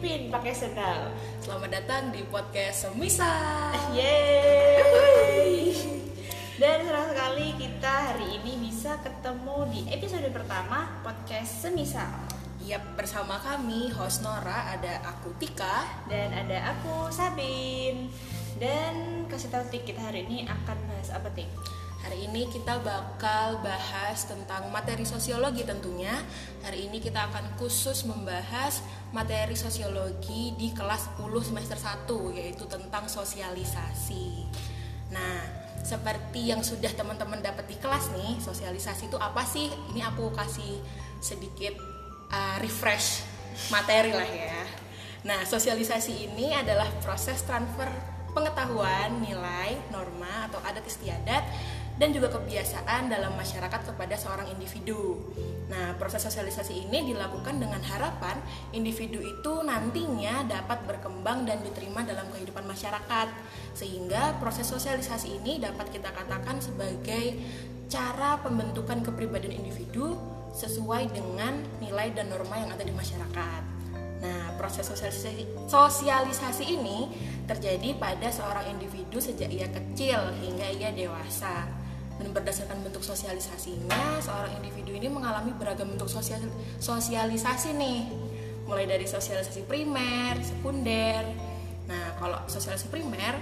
Ipin pakai sendal. Selamat datang di podcast Semisal. Yeay. Dan senang sekali kita hari ini bisa ketemu di episode pertama podcast Semisal. Yap, bersama kami host Nora ada aku Tika. Dan ada aku Sabin. Dan kasih tahu Tik kita hari ini akan bahas apa Tik? Hari ini kita bakal bahas tentang materi sosiologi tentunya. Hari ini kita akan khusus membahas materi sosiologi di kelas 10 semester 1 yaitu tentang sosialisasi. Nah, seperti yang sudah teman-teman dapat di kelas nih, sosialisasi itu apa sih? Ini aku kasih sedikit uh, refresh materi lah ya. Nah, sosialisasi ini adalah proses transfer pengetahuan, nilai, norma atau adat istiadat dan juga kebiasaan dalam masyarakat kepada seorang individu. Nah, proses sosialisasi ini dilakukan dengan harapan individu itu nantinya dapat berkembang dan diterima dalam kehidupan masyarakat. Sehingga proses sosialisasi ini dapat kita katakan sebagai cara pembentukan kepribadian individu sesuai dengan nilai dan norma yang ada di masyarakat. Nah, proses sosialisasi, sosialisasi ini terjadi pada seorang individu sejak ia kecil hingga ia dewasa dan berdasarkan bentuk sosialisasinya seorang individu ini mengalami beragam bentuk sosial, sosialisasi nih. Mulai dari sosialisasi primer, sekunder. Nah kalau sosialisasi primer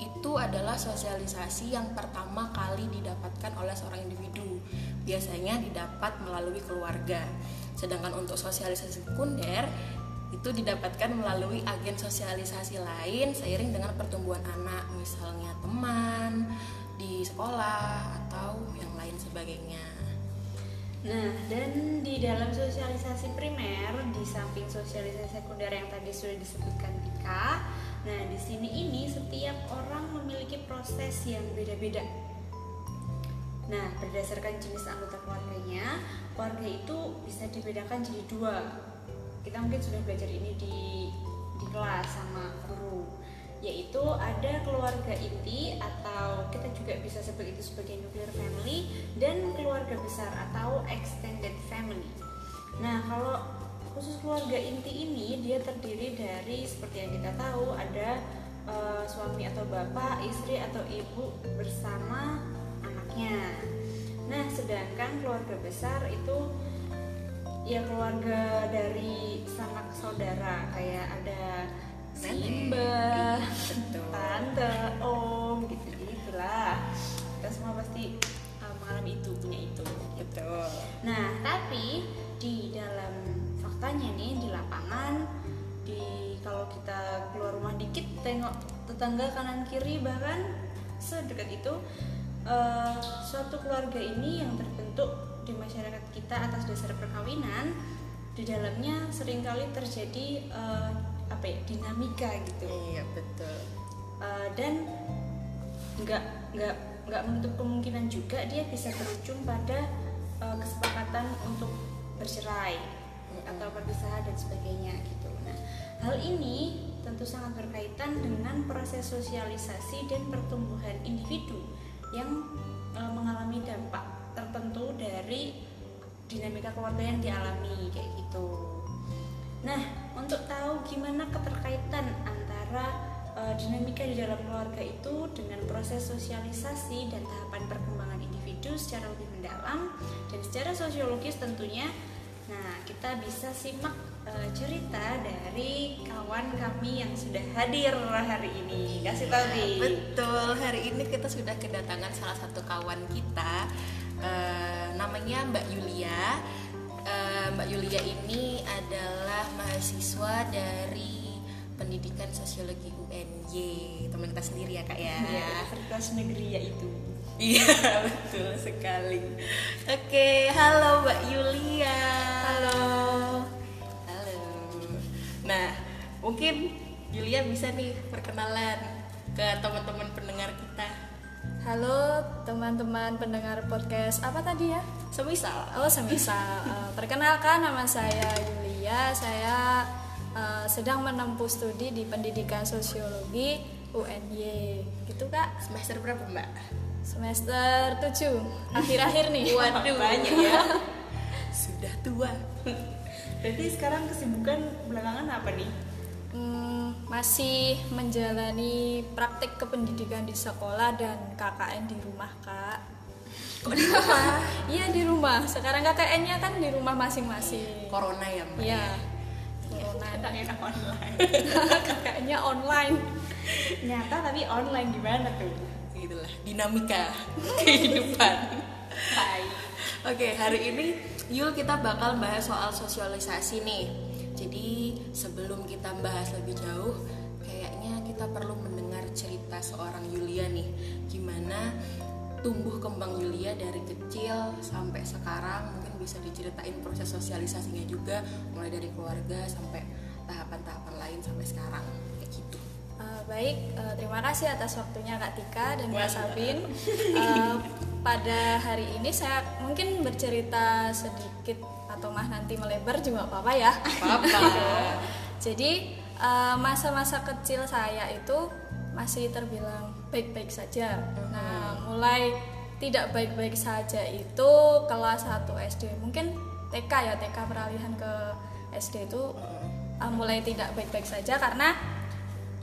itu adalah sosialisasi yang pertama kali didapatkan oleh seorang individu. Biasanya didapat melalui keluarga. Sedangkan untuk sosialisasi sekunder itu didapatkan melalui agen sosialisasi lain seiring dengan pertumbuhan anak. Misalnya teman di sekolah atau yang lain sebagainya. Nah, dan di dalam sosialisasi primer, di samping sosialisasi sekunder yang tadi sudah disebutkan Dika, nah di sini ini setiap orang memiliki proses yang beda-beda. Nah, berdasarkan jenis anggota keluarganya, keluarga itu bisa dibedakan jadi dua. Kita mungkin sudah belajar ini di di kelas sama guru yaitu ada keluarga inti atau kita juga bisa sebut itu sebagai nuclear family dan keluarga besar atau extended family. Nah, kalau khusus keluarga inti ini dia terdiri dari seperti yang kita tahu ada uh, suami atau bapak, istri atau ibu bersama anaknya. Nah, sedangkan keluarga besar itu ya keluarga dari sanak saudara kayak ada Simba, tante, om, gitu gitulah. Kita semua pasti uh, mengalami itu punya itu. Betul. Nah, tapi di dalam faktanya nih di lapangan, di kalau kita keluar rumah dikit tengok tetangga kanan kiri bahkan sedekat itu uh, suatu keluarga ini yang terbentuk di masyarakat kita atas dasar perkawinan di dalamnya sering kali terjadi uh, apa ya dinamika gitu iya betul uh, dan nggak nggak nggak menutup kemungkinan juga dia bisa berujung pada uh, kesepakatan untuk bercerai hmm. atau perpisahan dan sebagainya gitu nah hal ini tentu sangat berkaitan dengan proses sosialisasi dan pertumbuhan individu yang uh, mengalami dampak tertentu dari dinamika keluarga yang dialami kayak gitu. Nah, untuk tahu gimana keterkaitan antara uh, dinamika di dalam keluarga itu dengan proses sosialisasi dan tahapan perkembangan individu secara lebih mendalam dan secara sosiologis tentunya. Nah, kita bisa simak uh, cerita dari kawan kami yang sudah hadir hari ini. Kasih tahu nih. Betul, hari ini kita sudah kedatangan salah satu kawan kita uh, namanya Mbak Yulia uh, Mbak Yulia ini adalah mahasiswa dari pendidikan sosiologi UNY teman kita sendiri ya kak ya? Iya, Universitas Negeri yaitu iya betul sekali. Oke halo Mbak Yulia. Halo. Halo. Nah mungkin Yulia bisa nih perkenalan ke teman-teman pendengar kita Halo teman-teman pendengar podcast apa tadi ya? Semisal. Oh semisal. uh, perkenalkan nama saya Yulia. Saya uh, sedang menempuh studi di Pendidikan Sosiologi UNY. Gitu kak? Semester berapa mbak? Semester 7 Akhir-akhir nih. Waduh banyak ya. Sudah tua. Berarti sekarang kesibukan belakangan apa nih? Masih menjalani praktik kependidikan di sekolah dan KKN di rumah kak Kok di rumah? iya di rumah sekarang KKN-nya kan di rumah masing-masing Corona ya mbak? iya corona Enak enak online. KKN-nya online Nyata tapi online gimana tuh? Itulah dinamika kehidupan. Hai. Oke, hari ini Yul kita bakal bahas soal sosialisasi nih. Jadi sebelum kita bahas lebih jauh, kayaknya kita perlu mendengar cerita seorang Yulia nih. Gimana tumbuh kembang Yulia dari kecil sampai sekarang mungkin bisa diceritain proses sosialisasinya juga mulai dari keluarga sampai tahapan-tahapan lain sampai sekarang kayak gitu. Eh, baik, eh, terima kasih atas waktunya Kak Tika dan Kak Sabin. Eh, pada hari ini saya mungkin bercerita sedikit atau mah nanti melebar juga apa-apa ya. Apa? Jadi eh, masa-masa kecil saya itu masih terbilang baik-baik saja. Nah, mulai tidak baik-baik saja itu kelas 1 SD. Mungkin TK ya, TK peralihan ke SD itu eh, mulai tidak baik-baik saja karena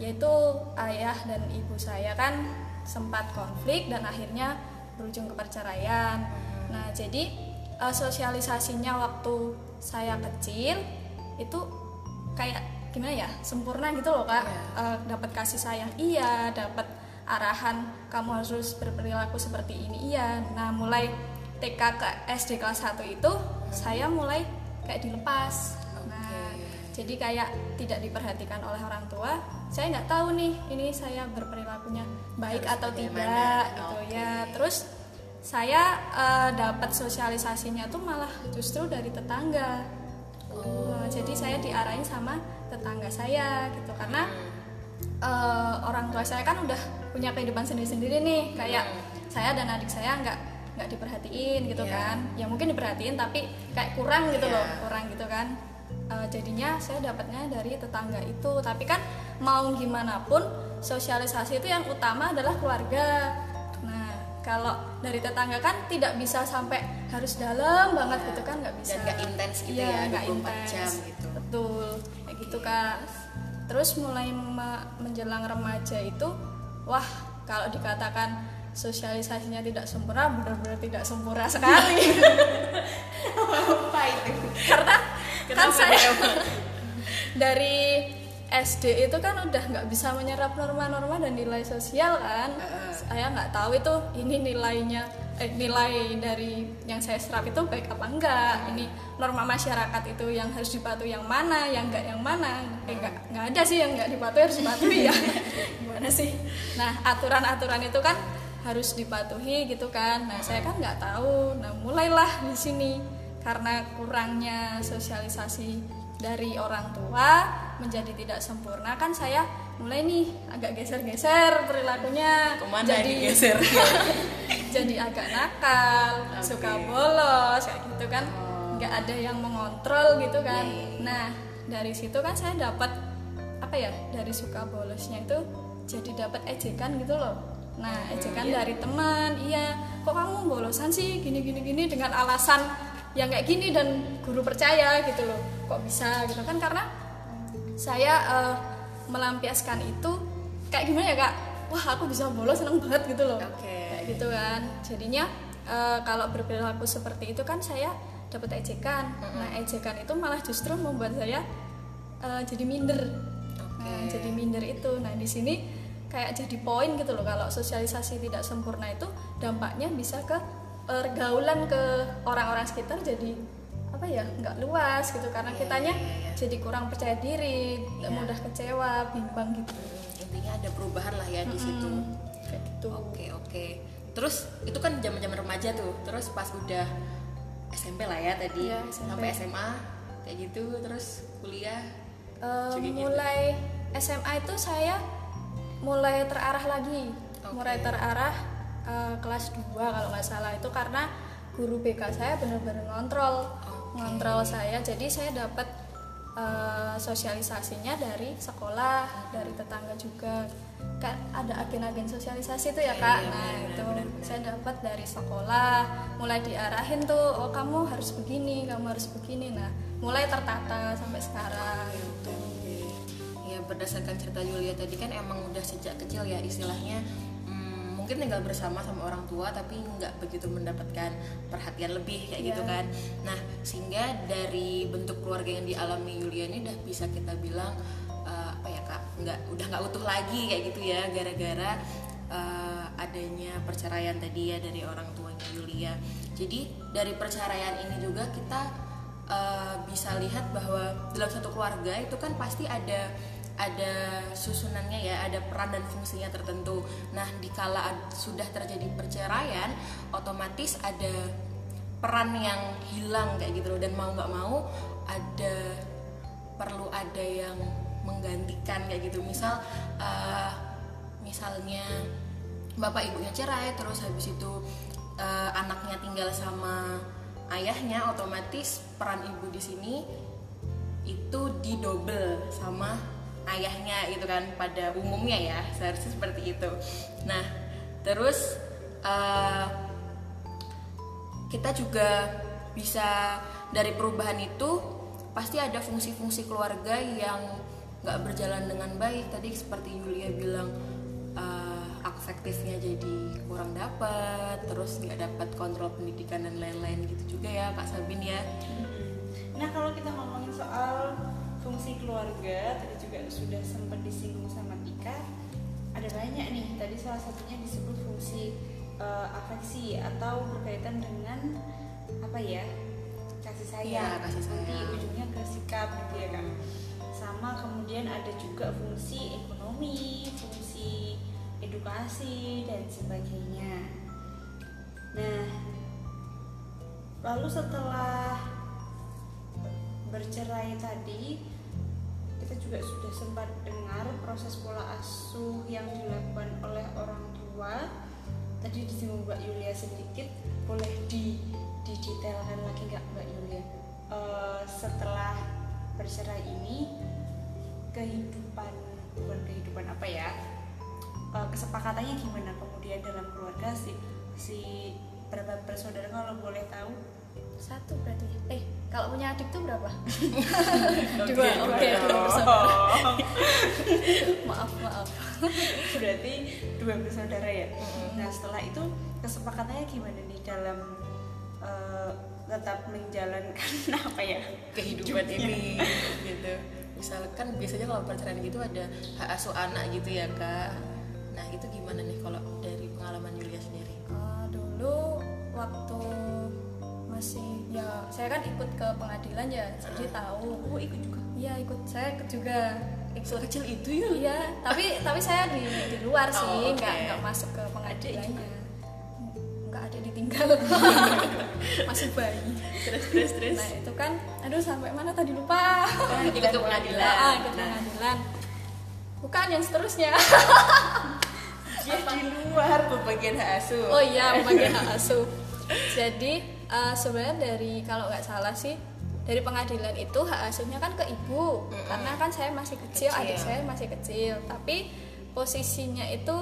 yaitu ayah dan ibu saya kan sempat konflik dan akhirnya berujung ke perceraian. Nah, jadi eh, sosialisasinya waktu saya kecil itu kayak gimana ya sempurna gitu loh kak. Eh, dapat kasih sayang iya dapat arahan kamu harus berperilaku seperti ini iya. Nah mulai TK ke SD kelas 1 itu saya mulai kayak dilepas. Nah jadi kayak tidak diperhatikan oleh orang tua saya nggak tahu nih ini saya berperilakunya baik Harus atau tidak gitu Oke. ya terus saya eh, dapat sosialisasinya tuh malah justru dari tetangga. Nah, jadi saya diarahin sama tetangga saya gitu. Karena eh, orang tua saya kan udah punya kehidupan sendiri-sendiri nih. Kayak saya dan adik saya nggak nggak diperhatiin gitu Iya. kan. Ya mungkin diperhatiin tapi kayak kurang gitu loh Iya. kurang gitu kan. Eh, jadinya saya dapatnya dari tetangga itu. Tapi kan mau gimana pun sosialisasi itu yang utama adalah keluarga kalau dari tetangga kan tidak bisa sampai harus dalam banget gitu kan nggak bisa nggak intens gitu Iya, ya, nggak 24 intens. jam gitu. betul kayak gitu kak terus mulai me- menjelang remaja itu wah kalau dikatakan sosialisasinya tidak sempurna benar-benar tidak sempurna sekali Apa itu? karena kan saya dari SD itu kan udah nggak bisa menyerap norma-norma dan nilai sosial kan. Saya nggak tahu itu ini nilainya eh, nilai dari yang saya serap itu baik apa enggak. Ini norma masyarakat itu yang harus dipatuhi yang mana yang enggak yang mana. Eh, enggak nggak ada sih yang nggak dipatuhi harus dipatuhi ya. Gimana sih? Nah aturan-aturan itu kan harus dipatuhi gitu kan. Nah saya kan nggak tahu. Nah mulailah di sini. Karena kurangnya sosialisasi dari orang tua menjadi tidak sempurna kan saya mulai nih agak geser-geser perilakunya. Ke mana jadi digeser? jadi agak nakal Oke. suka bolos kayak gitu kan. Nggak ada yang mengontrol gitu kan. Iya, iya. nah dari situ kan saya dapat apa ya dari suka bolosnya itu jadi dapat ejekan gitu loh. Nah ejekan dari teman iya. Kok kamu bolosan sih gini gini gini dengan alasan yang kayak gini dan guru percaya gitu loh. Kok bisa gitu kan? Karena saya eh, melampiaskan itu kayak gimana ya kak? Wah aku bisa bolos seneng banget gitu loh. Oke. Kayak gitu kan. Jadinya eh, kalau berperilaku seperti itu kan saya dapat ejekan. Nah ejekan itu malah justru membuat saya eh, jadi minder. Nah, Oke. jadi minder itu. Nah di sini kayak jadi poin gitu loh. Kalau sosialisasi tidak sempurna itu dampaknya bisa ke pergaulan ke orang-orang sekitar jadi apa ya nggak luas gitu karena Iya, kitanya iya, iya. jadi kurang percaya diri Iya. mudah kecewa bimbang gitu Intinya ada perubahan lah ya di situ. Kayak gitu Oke oke. Terus itu kan zaman-zaman remaja tuh. Terus pas udah SMP lah ya tadi Iya, SMP. sampai SMA kayak gitu. Terus kuliah. Eh, Juga gitu. mulai SMA itu saya mulai terarah lagi Oke. mulai terarah eh, kelas 2 kalau nggak salah itu karena guru BK saya benar-benar ngontrol. Ngontrol saya. Jadi saya dapat eh, sosialisasinya dari sekolah dari tetangga juga. Kan ada agen-agen sosialisasi tuh ya kak. Iya, nah benar, itu benar, benar. saya dapat dari sekolah. Mulai diarahin tuh oh kamu harus begini kamu harus begini. Nah mulai tertata sampai sekarang. Gitu Ya berdasarkan cerita Yulia tadi kan emang udah sejak kecil ya istilahnya mungkin tinggal bersama sama orang tua tapi nggak begitu mendapatkan perhatian lebih kayak gitu Iya. kan. Nah sehingga dari bentuk keluarga yang dialami Yulia ini udah bisa kita bilang eh, apa ya kak nggak udah nggak utuh lagi kayak gitu ya gara-gara eh, adanya perceraian tadi ya dari orang tuanya Yulia. Jadi dari perceraian ini juga kita eh, bisa lihat bahwa dalam satu keluarga itu kan pasti ada ada susunannya ya, ada peran dan fungsinya tertentu. Nah, dikala sudah terjadi perceraian, otomatis ada peran yang hilang kayak gitu loh dan mau nggak mau ada perlu ada yang menggantikan kayak gitu. Misal eh, misalnya bapak ibunya cerai terus habis itu eh, anaknya tinggal sama ayahnya otomatis peran ibu di sini itu didobel sama ayahnya gitu kan pada umumnya ya seharusnya seperti itu. Nah terus eh, kita juga bisa dari perubahan itu pasti ada fungsi-fungsi keluarga yang nggak berjalan dengan baik. Tadi seperti Yulia bilang eh, afektifnya jadi kurang dapat terus nggak dapat kontrol pendidikan dan lain-lain gitu juga ya Kak Sabin ya. Nah kalau kita ngomongin soal fungsi keluarga tadi juga sudah sempat disinggung sama Tika ada banyak nih tadi salah satunya disebut fungsi eh, afeksi atau berkaitan dengan apa ya kasih sayang. Kasih nanti ujungnya ke sikap gitu ya kan sama kemudian ada juga fungsi ekonomi fungsi edukasi dan sebagainya. Nah lalu setelah bercerai tadi kita juga sudah sempat dengar proses pola asuh yang dilakukan oleh orang tua. Tadi disinggung Mbak Yulia sedikit boleh di didetailkan lagi nggak Mbak Yulia? Eh, setelah bercerai ini kehidupan bukan kehidupan apa ya? Eh, kesepakatannya gimana? Kemudian dalam keluarga si si berapa bersaudara kalau boleh tahu satu berarti. Eh kalau punya adik tuh berapa? Dua oke dua. dua bersaudara maaf maaf. Berarti dua bersaudara ya? Nah setelah itu kesepakatannya gimana nih dalam eh, tetap menjalankan apa ya? Kehidupan ini gitu. Misalkan biasanya kalau perceraian gitu ada hak asuh anak gitu ya kak. Nah itu gimana nih kalau dari pengalaman Yulia sendiri? Eh, dulu waktu masih ya saya kan ikut ke pengadilan ya jadi tahu. Oh ikut juga? Iya ikut. Saya ikut juga. Ikut kecil itu ya iya tapi tapi saya di di luar sih Oh, oke. nggak nggak masuk ke pengadilannya nggak ada ditinggal. Masih bayi. Terus terus terus. Nah itu kan aduh sampai mana tadi lupa. Ikut ke pengadilan. Ah, ikut Nah, pengadilan. Bukan yang seterusnya. Dia di luar pembagian hak asuh. Oh iya pembagian hak asuh. Jadi eh, sebenarnya dari kalau nggak salah sih dari pengadilan itu hak asuhnya kan ke ibu. Karena kan saya masih kecil, Kecil. adik saya masih kecil. Tapi posisinya itu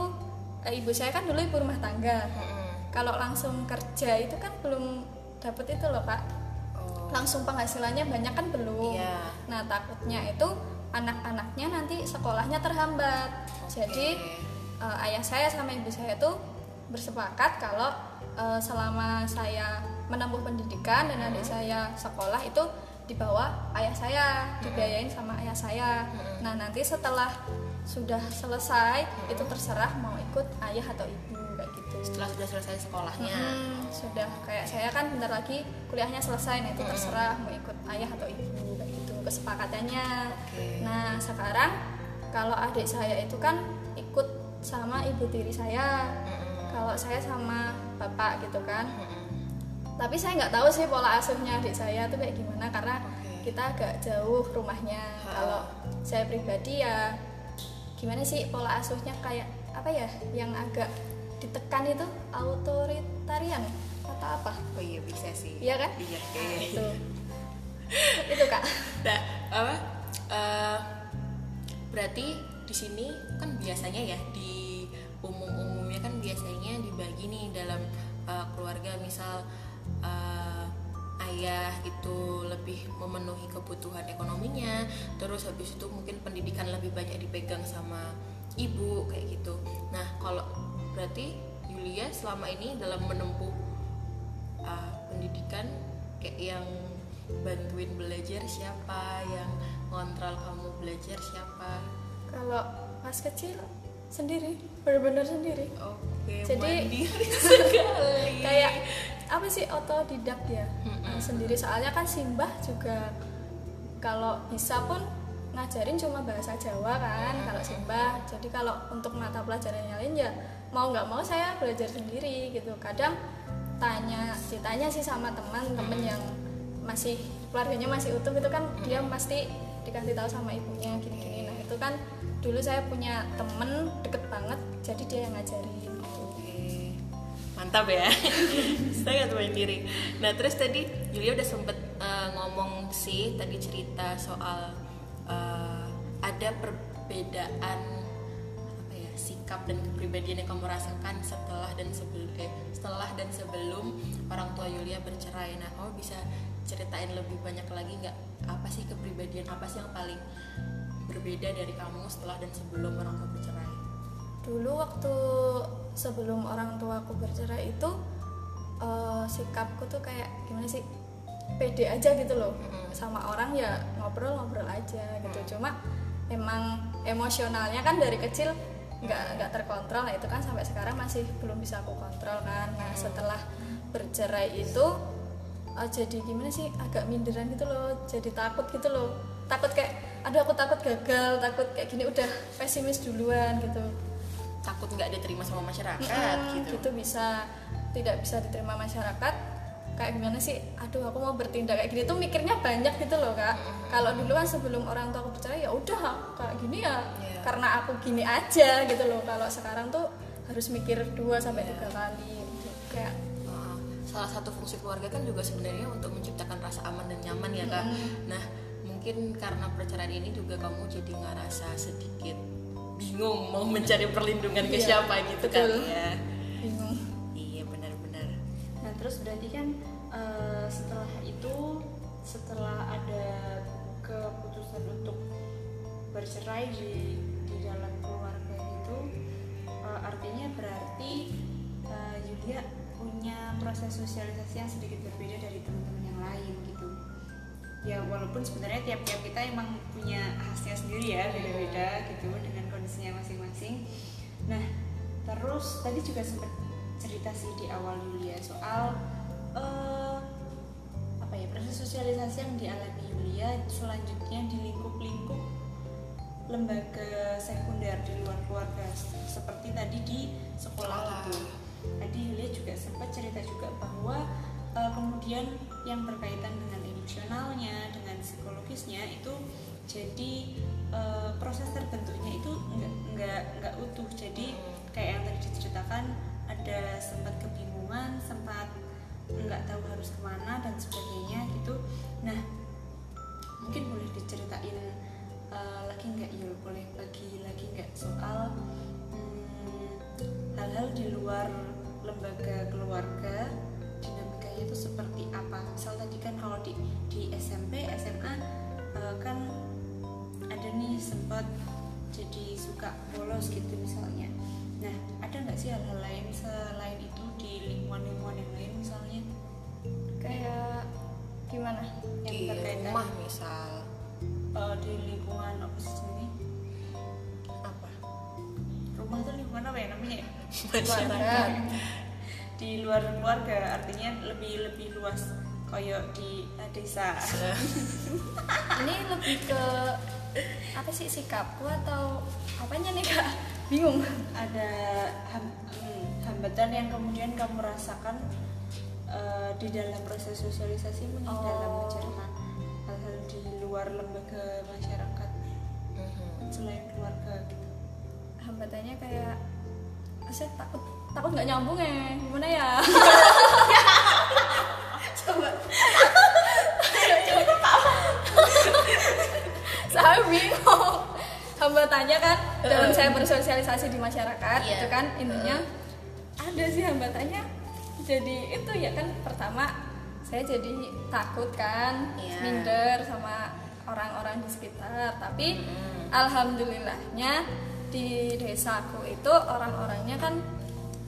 eh, ibu saya kan dulu ibu rumah tangga. Mm-mm. kalau langsung kerja itu kan belum dapat itu loh kak. Oh. Langsung penghasilannya banyak kan belum. Iya. nah takutnya itu anak-anaknya nanti sekolahnya terhambat. Jadi eh, ayah saya sama ibu saya tuh bersepakat kalau eh, selama saya menempuh pendidikan dan adik saya sekolah itu di bawah ayah saya dibiayain sama ayah saya. Nah nanti setelah sudah selesai itu terserah mau ikut ayah atau ibu kayak gitu. Setelah sudah selesai sekolahnya. Hmm, sudah. Kayak saya kan bentar lagi kuliahnya selesai nah itu terserah mau ikut ayah atau ibu kayak gitu kesepakatannya. Nah sekarang kalau adik saya itu kan ikut sama ibu tiri saya. Kalau saya sama bapak gitu kan tapi saya nggak tahu sih pola asuhnya adik saya tuh kayak gimana karena Oke. kita agak jauh rumahnya Ha. kalau saya pribadi ya gimana sih pola asuhnya kayak apa ya yang agak ditekan itu autoritarian atau apa oh iya bisa sih Iya kan? iya iya. itu itu kak Nah, apa? eh, berarti di sini kan biasanya ya di umum-umumnya kan biasanya dibagi nih dalam uh, keluarga misal uh, ayah itu lebih memenuhi kebutuhan ekonominya. Terus habis itu mungkin pendidikan lebih banyak dipegang sama ibu kayak gitu. Nah kalau berarti Yulia selama ini dalam menempuh uh, pendidikan kayak yang bantuin belajar siapa yang ngontrol kamu belajar siapa? Kalau pas kecil sendiri benar-benar sendiri. Oke Jadi, mandiri sekali. kayak apa sih otodidak ya? Sendiri. Soalnya kan simbah juga kalau bisa pun ngajarin cuma bahasa Jawa kan kalau simbah. Jadi kalau untuk mata pelajaran yang lain ya mau nggak mau saya belajar sendiri gitu. Kadang tanya ditanya sih sama teman-teman yang masih keluarganya masih utuh itu kan dia pasti dikasih tahu sama ibunya gini-gini. Nah itu kan dulu saya punya temen deket banget jadi dia yang ngajarin mantap ya. Sangat mandiri. Nah terus tadi Julia udah sempet uh, ngomong sih tadi cerita soal uh, ada perbedaan apa ya sikap dan kepribadian yang kamu rasakan setelah dan sebelum eh, setelah dan sebelum orang tua Yulia bercerai. Nah kamu bisa ceritain lebih banyak lagi nggak apa sih kepribadian apa sih yang paling berbeda dari kamu setelah dan sebelum orang tua bercerai? dulu waktu sebelum orang tuaku bercerai itu eh, sikapku tuh kayak gimana sih? Pede aja gitu loh. Sama orang ya ngobrol-ngobrol aja gitu. Cuma emang emosionalnya kan dari kecil nggak nggak terkontrol. Nah itu kan sampai sekarang masih belum bisa aku kontrol kan. Nah setelah bercerai itu eh, jadi gimana sih? Agak minderan gitu loh. Jadi takut gitu loh. Takut kayak aduh aku takut gagal takut kayak gini. Udah pesimis duluan gitu Takut nggak diterima sama masyarakat Mm, gitu. gitu bisa tidak bisa diterima masyarakat. Kayak gimana sih? Aduh aku mau bertindak kayak gini. Tuh mikirnya banyak gitu loh kak. Kalau dulu kan sebelum orang tua aku percaya ya udah kayak gini ya. Iya. karena aku gini aja gitu loh. Kalau sekarang tuh harus mikir dua sampai tiga kali. Gitu. kayak Uh, salah satu fungsi keluarga kan juga sebenarnya untuk menciptakan rasa aman dan nyaman ya kak. Nah mungkin karena perceraian ini juga kamu jadi ngerasa sedikit bingung mau mencari perlindungan ke Iya, siapa gitu kan ya. bingung Iya benar-benar. Nah terus berarti kan eh, setelah itu setelah ada keputusan untuk bercerai di di dalam keluarga itu eh, artinya berarti Yulia punya proses sosialisasi yang sedikit berbeda dari teman-teman yang lain gitu. Ya walaupun sebenarnya tiap-tiap kita emang punya khasnya sendiri ya beda-beda gitu dengan kondisinya masing-masing. Nah terus tadi juga sempat cerita sih di awal Yulia soal eh, apa ya proses sosialisasi yang dialami Yulia selanjutnya di lingkup-lingkup lembaga sekunder di luar keluarga seperti tadi di sekolah itu. Tadi Yulia juga sempat cerita juga bahwa eh, kemudian yang berkaitan dengan emosionalnya, dengan psikologisnya itu jadi eh, proses terbentuknya itu nggak nggak nggak utuh. Jadi kayak yang tadi diceritakan ada sempat kebingungan, sempat nggak tahu harus ke mana dan sebagainya gitu. Nah mungkin boleh diceritain eh, lagi nggak Yul boleh bagi lagi nggak soal hmm, hal-hal di luar lembaga keluarga dinamikanya itu seperti apa misal tadi kan kalau di di SMP SMA eh, kan ada nih sempat jadi suka bolos gitu misalnya. Nah ada nggak sih hal-hal lain selain itu di lingkungan-lingkungan yang lain misalnya? Kayak gimana yang Di berkaitan rumah misal. Eh, di lingkungan apa sih ini apa? rumah itu lingkungan apa ya namanya? Ya? keluarga di luar keluarga artinya lebih lebih luas koyo di eh, desa. Ini lebih ke apa sih sikapku atau apanya nih kak? Bingung. Ada ham- hmm, hambatan yang kemudian kamu rasakan eh, di dalam proses sosialisasimu nih Oh. dalam mencerna hal-hal di luar lembaga masyarakat Mhm. selain keluarga gitu? Hambatannya kayak saya takut takut nggak nyambung ya? Gimana ya? Coba saya bingung. Hambatannya kan dalam saya bersosialisasi di masyarakat Iya. itu kan intinya ada sih hambatannya jadi itu ya kan pertama saya jadi takut kan Iya. minder sama orang-orang di sekitar tapi alhamdulillahnya di desaku itu orang-orangnya kan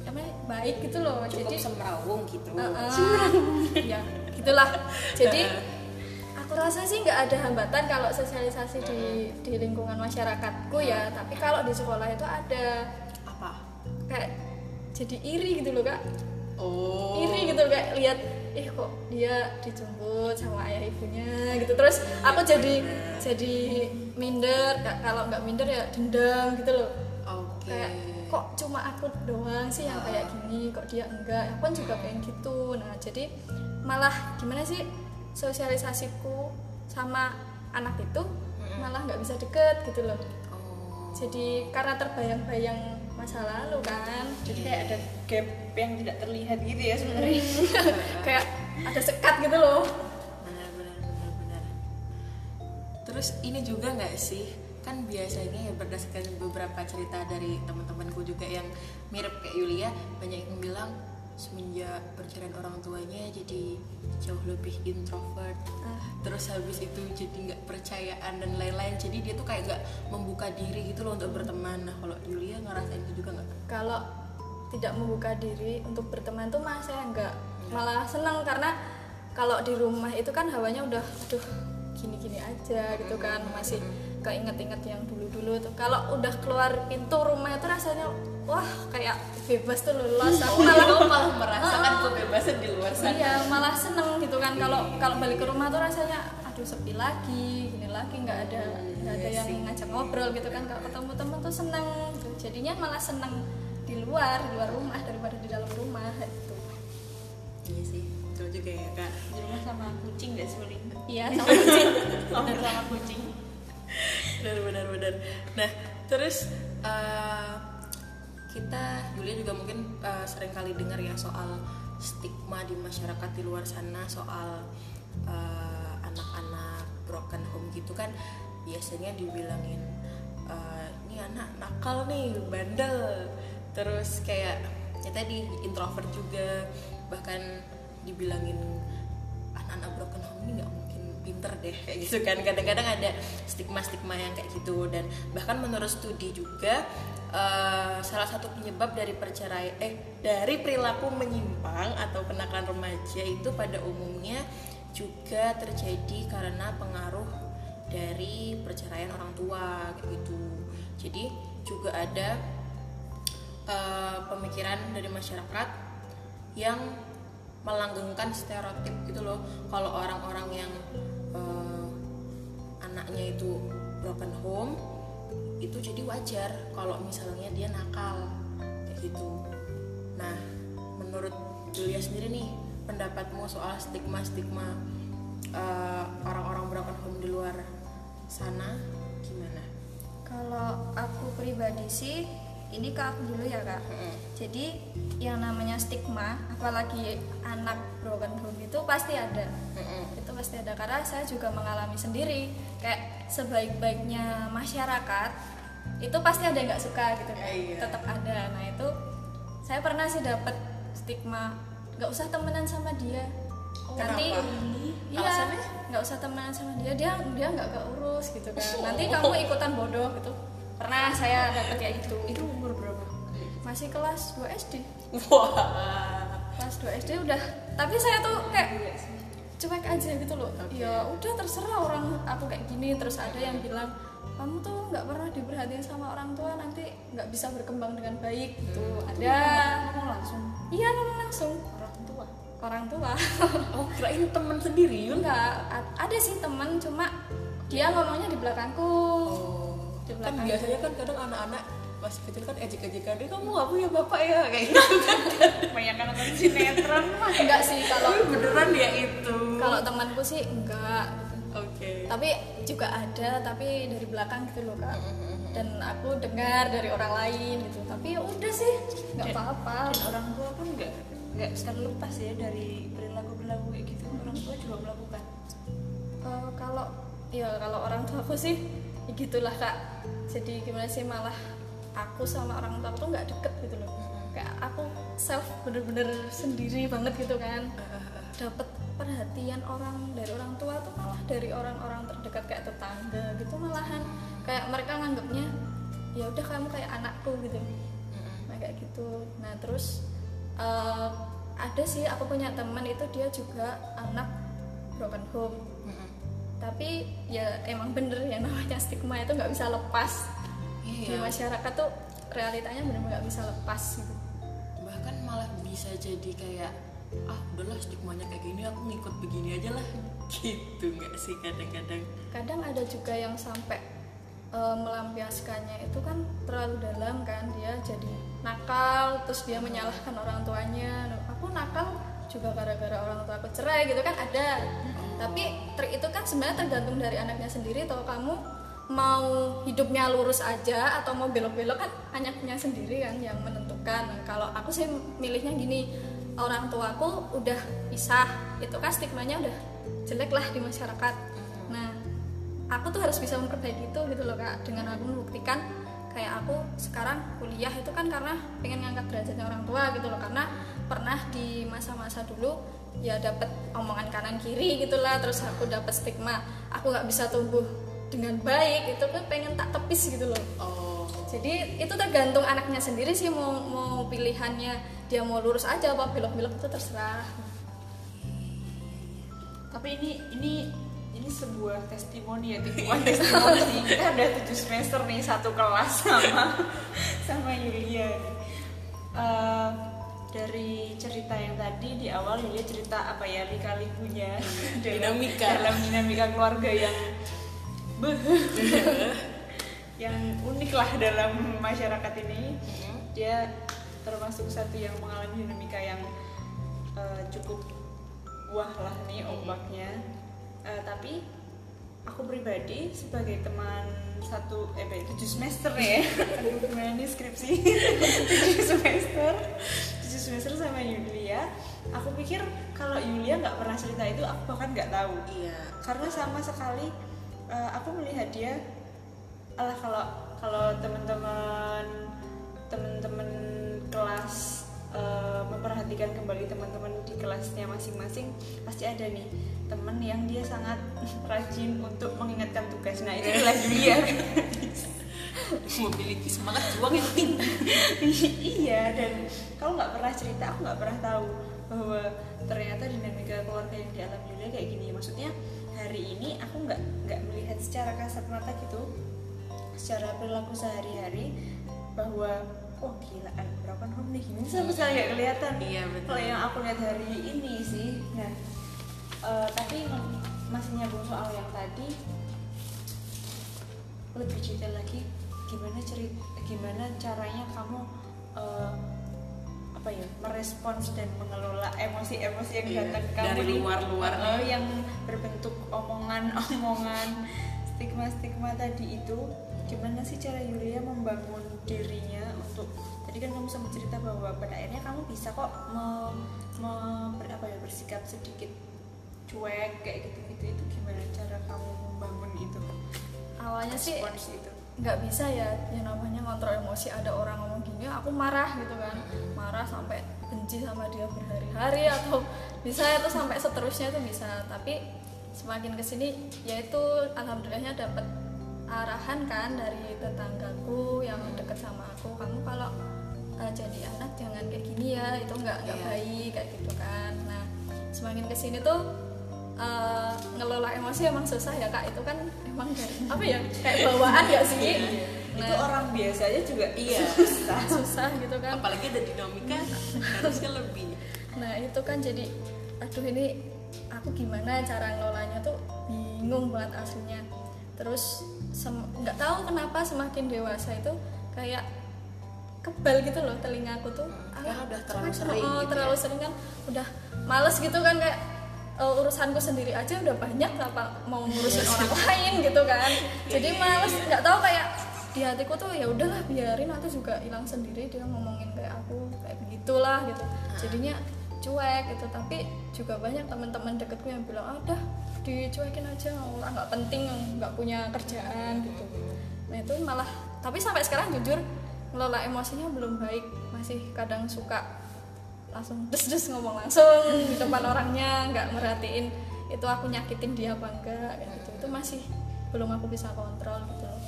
apa ya, baik gitu loh cukup jadi semrawung gitu. Heeh. ya gitulah. Jadi aku rasa sih nggak ada hambatan kalau sosialisasi di di lingkungan masyarakatku ya. Tapi kalau di sekolah itu ada. Apa? Kayak jadi iri gitu loh kak. Oh. Iri gitu kayak lihat eh kok dia dijemput sama ayah ibunya? gitu. Terus aku jadi jadi minder. Ka- kalau nggak minder ya dendam gitu loh. Oke. Kayak kok cuma aku doang sih yang kayak gini? Kok dia enggak? Aku kan juga pengen gitu. Nah jadi malah gimana sih sosialisasiku sama anak itu malah nggak bisa deket gitu loh. Oh. Jadi karena terbayang-bayang masa lalu kan jadi kayak ada gap yang tidak terlihat gitu ya sebenarnya. Kayak ada sekat gitu loh. Benar benar benar benar. Terus ini juga nggak sih? Kan biasanya ya berdasarkan beberapa cerita dari teman-temanku juga yang mirip kayak Yulia banyak yang bilang semenjak perceraian orang tuanya jadi jauh lebih introvert. Terus habis itu jadi nggak percayaan dan lain-lain. Jadi dia tuh kayak nggak membuka diri gitu loh untuk berteman. Nah kalau Yulia ngerasain itu juga nggak? Kalau tidak membuka diri untuk berteman tuh malah saya enggak malah senang karena kalau di rumah itu kan hawanya udah aduh gini-gini aja gitu kan. Masih keinget-inget yang dulu-dulu tuh. Kalau udah keluar pintu rumah itu rasanya wah kayak bebas tuh lolos aku malah kamu malah merasakan kebebasan di luar sana. Iya malah seneng gitu kan. Kalau kalau balik ke rumah tuh rasanya aduh sepi lagi gini lagi nggak ada nggak ada yang ngajak ngobrol gitu kan. Kalau ketemu teman tuh seneng. Gitu. jadinya malah seneng di luar di luar rumah daripada di dalam rumah gitu. Iya sih betul juga ya kak. Di rumah sama kucing gak sih iya sama kucing. sama sama kucing. Benar benar benar nah terus eh, kita Julia juga mungkin eh, sering kali dengar ya soal stigma di masyarakat di luar sana soal eh, anak-anak broken home gitu kan. Biasanya dibilangin eh, ini anak nakal nih bandel. Terus kayak ya tadi introvert juga. Bahkan dibilangin anak-anak broken home ini nggak mungkin pinter deh. Kayak gitu kan. Kadang-kadang ada stigma-stigma yang kayak gitu. Dan bahkan menurut studi juga eh, salah satu penyebab dari perceraian eh dari perilaku menyimpang atau kenakalan remaja itu pada umumnya juga terjadi karena pengaruh dari perceraian orang tua gitu. Jadi juga ada eh, pemikiran dari masyarakat yang melanggengkan stereotip gitu loh. Kalau orang-orang yang eh, anaknya itu broken home itu jadi wajar kalau misalnya dia nakal kayak gitu. Nah menurut Julia sendiri nih pendapatmu soal stigma stigma orang-orang broken home di luar sana gimana? Kalau aku pribadi sih ini ke aku dulu ya kak. Jadi yang namanya stigma apalagi anak broken home itu pasti ada. Itu pasti ada karena saya juga mengalami sendiri. Kayak sebaik-baiknya masyarakat itu pasti ada yang nggak suka gitu kan tetap ada. Nah itu saya pernah sih dapat stigma nggak usah temenan sama dia. Nanti kenapa? iya nggak usah temenan sama dia dia dia nggak keurus gitu kan nanti kamu ikutan bodoh gitu pernah saya dapat kayak gitu. Itu umur berapa? Masih kelas 2 SD wah. Kelas 2 SD udah. Tapi saya tuh kayak cuek aja gitu loh. Ya udah terserah orang aku kayak gini. Terus ada yang bilang kamu tuh nggak pernah diperhatiin sama orang tua nanti nggak bisa berkembang dengan baik. Gitu. Ada. Ngomong langsung. Iya ngomong langsung. Orang tua. Orang tua. Oh kirain temen sendiri Yun? Enggak ada sih teman cuma dia ngomongnya di belakangku. Di kan biasanya kan kadang anak-anak masih kecil kan ejek-ejekan eh kamu gak punya bapak ya? Kayak gitu kan. Banyak kan nonton sinetron mah enggak sih kalau tapi beneran ya itu. kalau temanku sih enggak. Oke. Tapi juga ada tapi dari belakang gitu loh kak. Dan aku dengar dari orang lain gitu. Tapi ya udah sih nggak apa-apa. orang tua pun nggak nggak terlepas ya dari perilaku perilaku kayak gitu. Orang tua juga melakukan. Eh, kalau ya kalau orang tua aku sih ya gitulah kak jadi gimana sih malah aku sama orang tua aku tuh nggak deket gitu loh. Kayak aku self bener-bener sendiri banget gitu kan. Dapat perhatian orang dari orang tua tuh malah dari orang-orang terdekat kayak tetangga gitu malahan. Kayak mereka nganggapnya ya udah kamu kayak anakku gitu. Nah kayak gitu. Nah terus eh, ada sih aku punya teman itu dia juga anak broken home tapi ya emang bener yang namanya stigma itu nggak bisa lepas. Di Iya. masyarakat tuh realitanya bener-bener nggak bisa lepas gitu. Bahkan malah bisa jadi kayak ah udahlah stigmanya kayak gini aku ngikut begini aja lah. Gitu nggak sih kadang-kadang? Kadang ada juga yang sampai eh, melampiaskannya itu kan terlalu dalam kan dia jadi nakal terus dia menyalahkan orang tuanya. Aku nakal juga gara-gara orang tua aku cerai gitu kan ada tapi itu kan sebenarnya tergantung dari anaknya sendiri atau kamu mau hidupnya lurus aja atau mau belok-belok kan anaknya sendiri kan yang menentukan. Nah, kalau aku sih milihnya gini orang tuaku udah pisah itu kan stigmanya udah jelek lah di masyarakat. Nah aku tuh harus bisa memperbaiki itu gitu loh kak. Dengan aku membuktikan kayak aku sekarang kuliah itu kan karena pengen ngangkat derajatnya orang tua gitu loh. Karena pernah di masa-masa dulu ya dapat omongan kanan kiri gitulah terus aku dapat stigma aku nggak bisa tumbuh dengan baik itu kan pengen tak tepis gitu loh. Oh. Jadi itu tergantung anaknya sendiri sih mau mau pilihannya dia mau lurus aja apa belok-belok itu terserah. Tapi ini ini ini sebuah testimoni ya tipuan testimoni kita udah tujuh semester nih satu kelas sama sama Yulia. Nih. Dari cerita yang tadi di awal Yulia cerita apa ya lika-likunya dalam- Dinamika. dalam dinamika keluarga yang yang unik lah dalam masyarakat ini. Dia termasuk satu yang mengalami dinamika yang eh, cukup wah lah nih ombaknya. Eh, tapi aku pribadi sebagai teman satu eh tujuh semester ya. Nih skripsi. Tujuh semester semester sama Yulia aku pikir kalau Yulia nggak pernah cerita itu aku bahkan nggak tahu. Iya. Karena sama sekali eh, aku melihat dia alah kalau kalau teman-teman teman-teman kelas eh, memperhatikan kembali teman-teman di kelasnya masing-masing pasti ada nih temen yang dia sangat rajin untuk mengingatkan tugas. Nah itu adalah Julia memiliki semangat juang yang tinggi. Iya dan kalau nggak pernah cerita aku nggak pernah tahu bahwa ternyata dinamika keluarga yang dialami Yulia kayak gini. Maksudnya hari ini aku nggak nggak melihat secara kasat mata gitu secara perilaku sehari-hari bahwa oh gila ada broken home nih? Ini sama sekali nggak kelihatan. Iya, betul. kalau yang aku lihat hari ini sih nah eh, tapi masih nyambung soal yang tadi lebih detail lagi gimana cerita gimana caranya kamu eh, apa ya merespons dan mengelola emosi-emosi yang Iya, datang ke kamu dari nih. luar-luar nih. yang berbentuk omongan-omongan stigma-stigma tadi itu gimana sih cara Yulia membangun dirinya untuk tadi kan kamu sempat cerita bahwa pada akhirnya kamu bisa kok me, me- ber- apa ya bersikap sedikit cuek kayak gitu-gitu itu gimana cara kamu membangun itu awalnya sih itu nggak bisa ya yang namanya ngontrol emosi ada orang ngomong gini aku marah gitu kan. Marah sampai benci sama dia berhari-hari atau bisa itu sampai seterusnya itu bisa. Tapi semakin ke sini yaitu alhamdulillahnya dapat arahan kan dari tetanggaku yang deket sama aku kamu kalau uh, jadi anak jangan kayak gini ya itu nggak nggak Iya. baik kayak gitu kan. Nah semakin ke sini tuh uh, ngelola emosi emang susah ya kak. Itu kan emang dari apa ya kayak bawaan gak sih? Itu orang biasa aja juga Iya. susah. susah gitu kan. Apalagi ada dinamika harusnya lebih. Nah itu kan jadi aduh ini aku gimana cara ngelolanya tuh bingung banget aslinya. Terus nggak tahu kenapa semakin dewasa itu kayak kebal gitu loh telingaku tuh. Karena udah terlalu sering oh, gitu terlalu ya. sering kan. Udah males gitu kan kayak eh, urusanku sendiri aja udah banyak kenapa mau ngurusin orang lain gitu kan? Jadi males nggak tahu kayak di hatiku tuh ya udahlah biarin nanti juga hilang sendiri dia ngomongin kayak aku kayak begitulah gitu. Jadinya cuek gitu. Tapi juga banyak teman-teman deketku yang bilang ah dicuekin aja orang nggak penting nggak punya kerjaan gitu. Nah itu malah tapi sampai sekarang jujur ngelola emosinya belum baik. Masih kadang suka langsung des des ngomong langsung di depan orangnya nggak merhatiin itu aku nyakitin dia apa enggak kayak gitu itu masih belum aku bisa kontrol gitu loh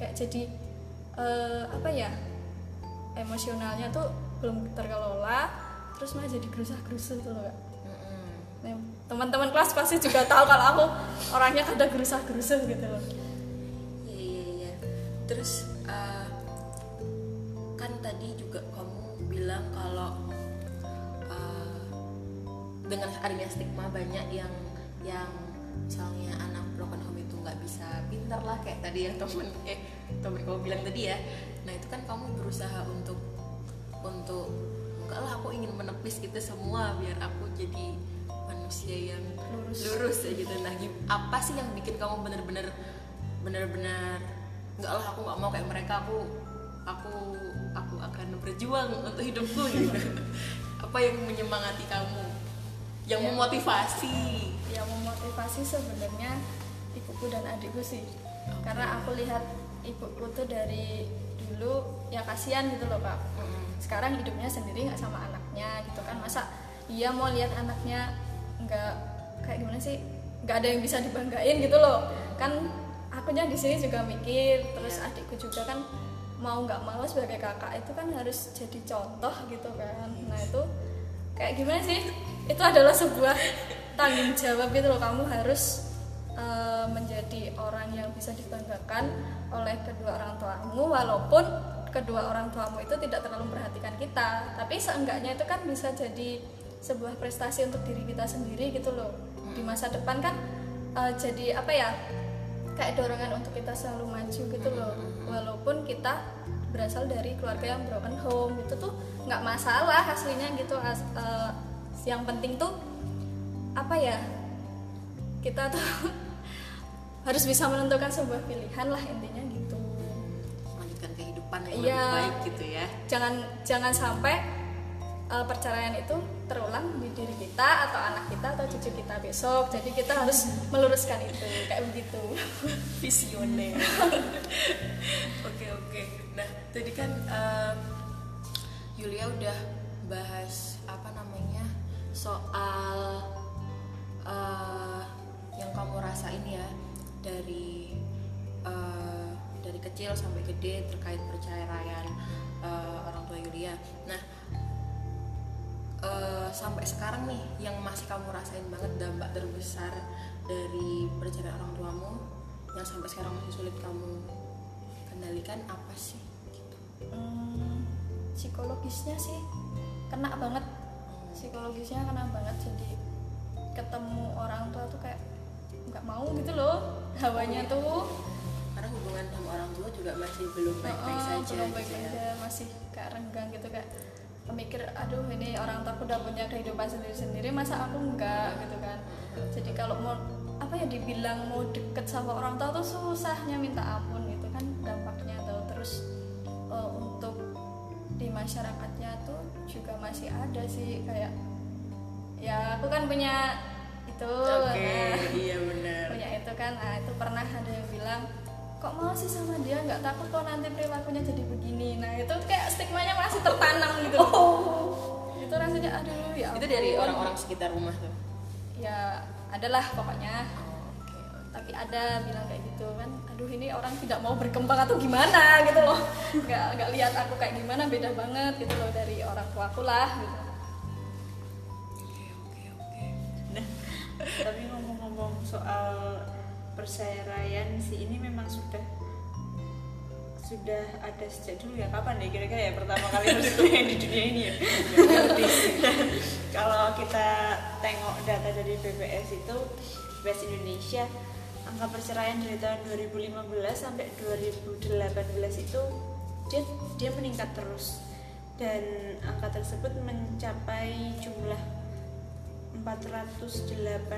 kayak jadi eh, apa ya emosionalnya tuh belum terkelola terus malah jadi gerusah-gerusuh tuh loh Kak. Nah, teman-teman kelas pasti juga tahu kalau aku orangnya kadang gerusah-gerusuh gitu loh Iya iya iya. Terus uh, kan tadi juga kamu bilang kalau uh, dengan adanya stigma banyak yang yang misalnya anak broken home itu nggak bisa pintar lah kayak tadi yang temen eh temen kamu bilang tadi ya. Nah itu kan kamu berusaha untuk untuk enggak lah aku ingin menepis itu semua biar aku jadi manusia yang Lurus. lurus ya gitu nah apa sih yang bikin kamu bener-bener bener-bener enggak lah aku nggak mau kayak mereka aku aku aku akan berjuang untuk hidupku gitu apa yang menyemangati kamu yang Ya. memotivasi. Yang memotivasi sebenarnya ibuku dan adikku sih. Karena aku lihat ibuku tuh dari dulu ya kasihan gitu loh kak. Sekarang hidupnya sendiri nggak sama anaknya gitu kan. Masa dia mau lihat anaknya nggak kayak gimana sih nggak ada yang bisa dibanggain gitu loh. Kan akunya di sini juga mikir terus adikku juga kan mau nggak mau sebagai kakak itu kan harus jadi contoh gitu kan. Nah itu kayak gimana sih itu adalah sebuah tanggung jawab gitu loh. Kamu harus eh, menjadi orang yang bisa dibanggakan oleh kedua orang tuamu walaupun kedua orang tuamu itu tidak terlalu memperhatikan kita. Tapi seenggaknya itu kan bisa jadi sebuah prestasi untuk diri kita sendiri gitu loh. Di masa depan kan eh, jadi apa ya kayak dorongan untuk kita selalu maju gitu loh. Walaupun kita berasal dari keluarga yang broken home itu tuh nggak masalah aslinya gitu as- eh, yang penting tuh apa ya kita tuh harus bisa menentukan sebuah pilihan lah intinya gitu. Melanjutkan kehidupan yang Iya. lebih baik gitu ya. Jangan jangan sampai eh, perceraian itu terulang di diri kita atau anak kita atau cucu kita besok. Jadi kita harus meluruskan itu kayak begitu. Visioner. Oke oke. Nah tadi kan em, Yulia udah bahas apa namanya soal eh, yang kamu rasain ya dari eh, dari kecil sampai gede terkait perceraian eh, orang tua Yulia nah eh, sampai sekarang nih yang masih kamu rasain banget dampak terbesar dari perceraian orang tuamu yang sampai sekarang masih sulit kamu kendalikan apa sih gitu. Hmm, psikologisnya sih kena banget psikologisnya kena banget jadi ketemu orang tua tuh kayak nggak mau gitu loh hawanya tuh. Karena hubungan sama orang tua juga masih belum baik-baik Heeh, saja belum gitu baik ya. aja masih kayak renggang gitu kayak mikir aduh ini orang tua udah punya kehidupan sendiri-sendiri masa aku enggak gitu kan. Jadi kalau mau apa ya dibilang mau deket sama orang tua tuh susahnya minta ampun di masyarakatnya tuh juga masih ada sih kayak ya aku kan punya itu oke nah, iya benar punya itu kan nah itu pernah ada yang bilang kok mau sih sama dia? Nggak takut kok nanti perilakunya jadi begini. Nah itu kayak stigmanya masih tertanam gitu. Loh. itu rasanya aduh ya itu dari orang-orang sekitar rumah tuh? Ya adalah pokoknya. Oh, oke. tapi ada bilang gitu kan. Aduh ini orang tidak mau berkembang atau gimana gitu loh. Nggak nggak lihat aku kayak gimana beda banget gitu loh dari orang tuaku lah gitu. Oke oke oke. Nah, tapi ngomong-ngomong soal perceraian sih ini memang sudah sudah ada sejak dulu ya. Kapan ya kira-kira ya pertama kali perceraian di dunia ini ya? Kalau kita tengok data dari BPS itu BPS Indonesia angka perceraian dari tahun 2015 sampai 2018 itu dia dia meningkat terus dan angka tersebut mencapai jumlah 408.202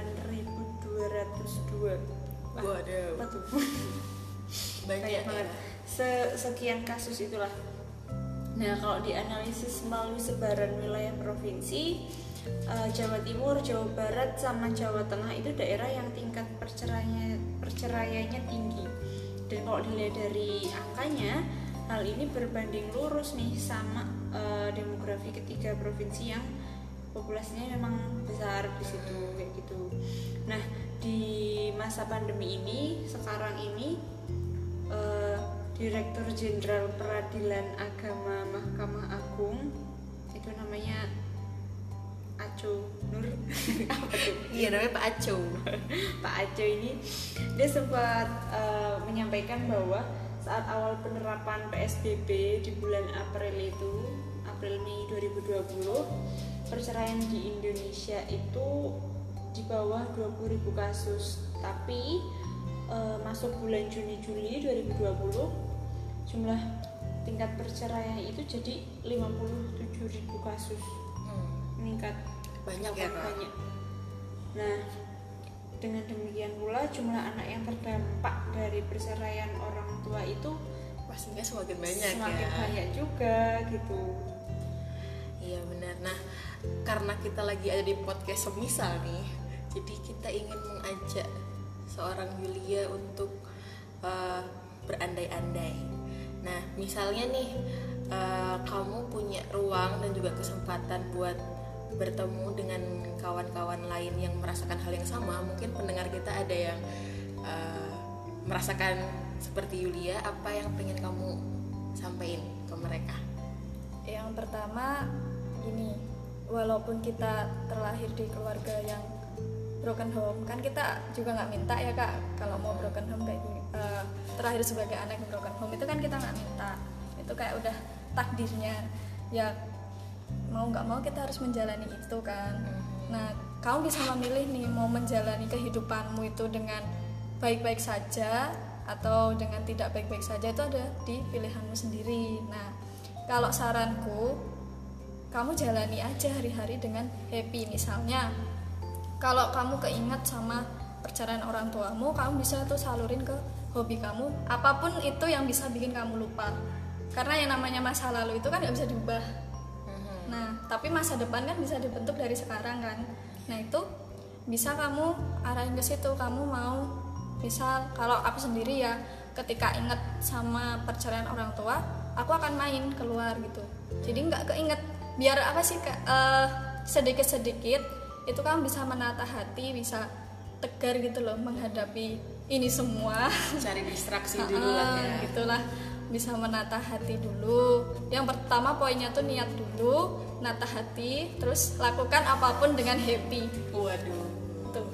Wah, Waduh. apa tuh? banyak banyak ya. banget Se- sekian kasus itulah nah kalau dianalisis melalui sebaran wilayah provinsi eh, Jawa Timur, Jawa Barat sama Jawa Tengah itu daerah yang tingkat perceraiannya perceraiannya tinggi dan kalau dilihat dari angkanya hal ini berbanding lurus nih sama eh, demografi ketiga provinsi yang populasinya memang besar di situ kayak gitu. Nah di masa pandemi ini sekarang ini eh, Direktur Jenderal Peradilan Agama Mahkamah Agung Iya namanya Pak Aco. Pak Aco ini dia sempat eh, menyampaikan bahwa saat awal penerapan PSBB di bulan April itu April Mei 2020 perceraian di Indonesia itu di bawah 20.000 kasus tapi eh, masuk bulan Juni Juli 2020 jumlah tingkat perceraian itu jadi 57.000 kasus meningkat Banyak ya banyak. Nah, dengan demikian pula jumlah anak yang terdampak dari perceraian orang tua itu Pastinya semakin banyak semakin ya. banyak juga gitu. Iya benar. Nah, karena kita lagi ada di podcast semisal nih, jadi kita ingin mengajak seorang Yulia untuk eh, berandai-andai. Nah, misalnya nih, eh, kamu punya ruang dan juga kesempatan buat bertemu dengan kawan-kawan lain yang merasakan hal yang sama. Mungkin pendengar kita ada yang eh, merasakan seperti Yulia. Apa yang pengen kamu sampaikan ke mereka? Yang pertama gini, walaupun kita terlahir di keluarga yang broken home, kan kita juga nggak minta ya kak kalau mau broken home kayak gini. eh, terlahir sebagai anak yang broken home itu kan kita nggak minta, itu kayak udah takdirnya. Ya mau nggak mau kita harus menjalani itu kan. Nah kamu bisa memilih nih mau menjalani kehidupanmu itu dengan baik-baik saja atau dengan tidak baik-baik saja itu ada di pilihanmu sendiri. Nah kalau saranku kamu jalani aja hari-hari dengan happy. Misalnya kalau kamu keinget sama perceraian orang tuamu kamu bisa tuh salurin ke hobi kamu. Apa pun itu yang bisa bikin kamu lupa. Karena yang namanya masa lalu itu kan nggak bisa diubah nah tapi masa depan kan bisa dibentuk dari sekarang kan? Nah itu bisa kamu arahin ke situ kamu mau misal kalau aku sendiri ya ketika inget sama perceraian orang tua aku akan main keluar gitu. Jadi nggak keinget. Biar apa sih? Eh, sedikit-sedikit itu kamu bisa menata hati bisa tegar gitu loh menghadapi ini semua. Cari distraksi dulu lah ya. Ah, gitulah bisa menata hati dulu. Yang pertama poinnya tuh niat dulu nata hati terus lakukan apa pun dengan happy. Waduh. tuh.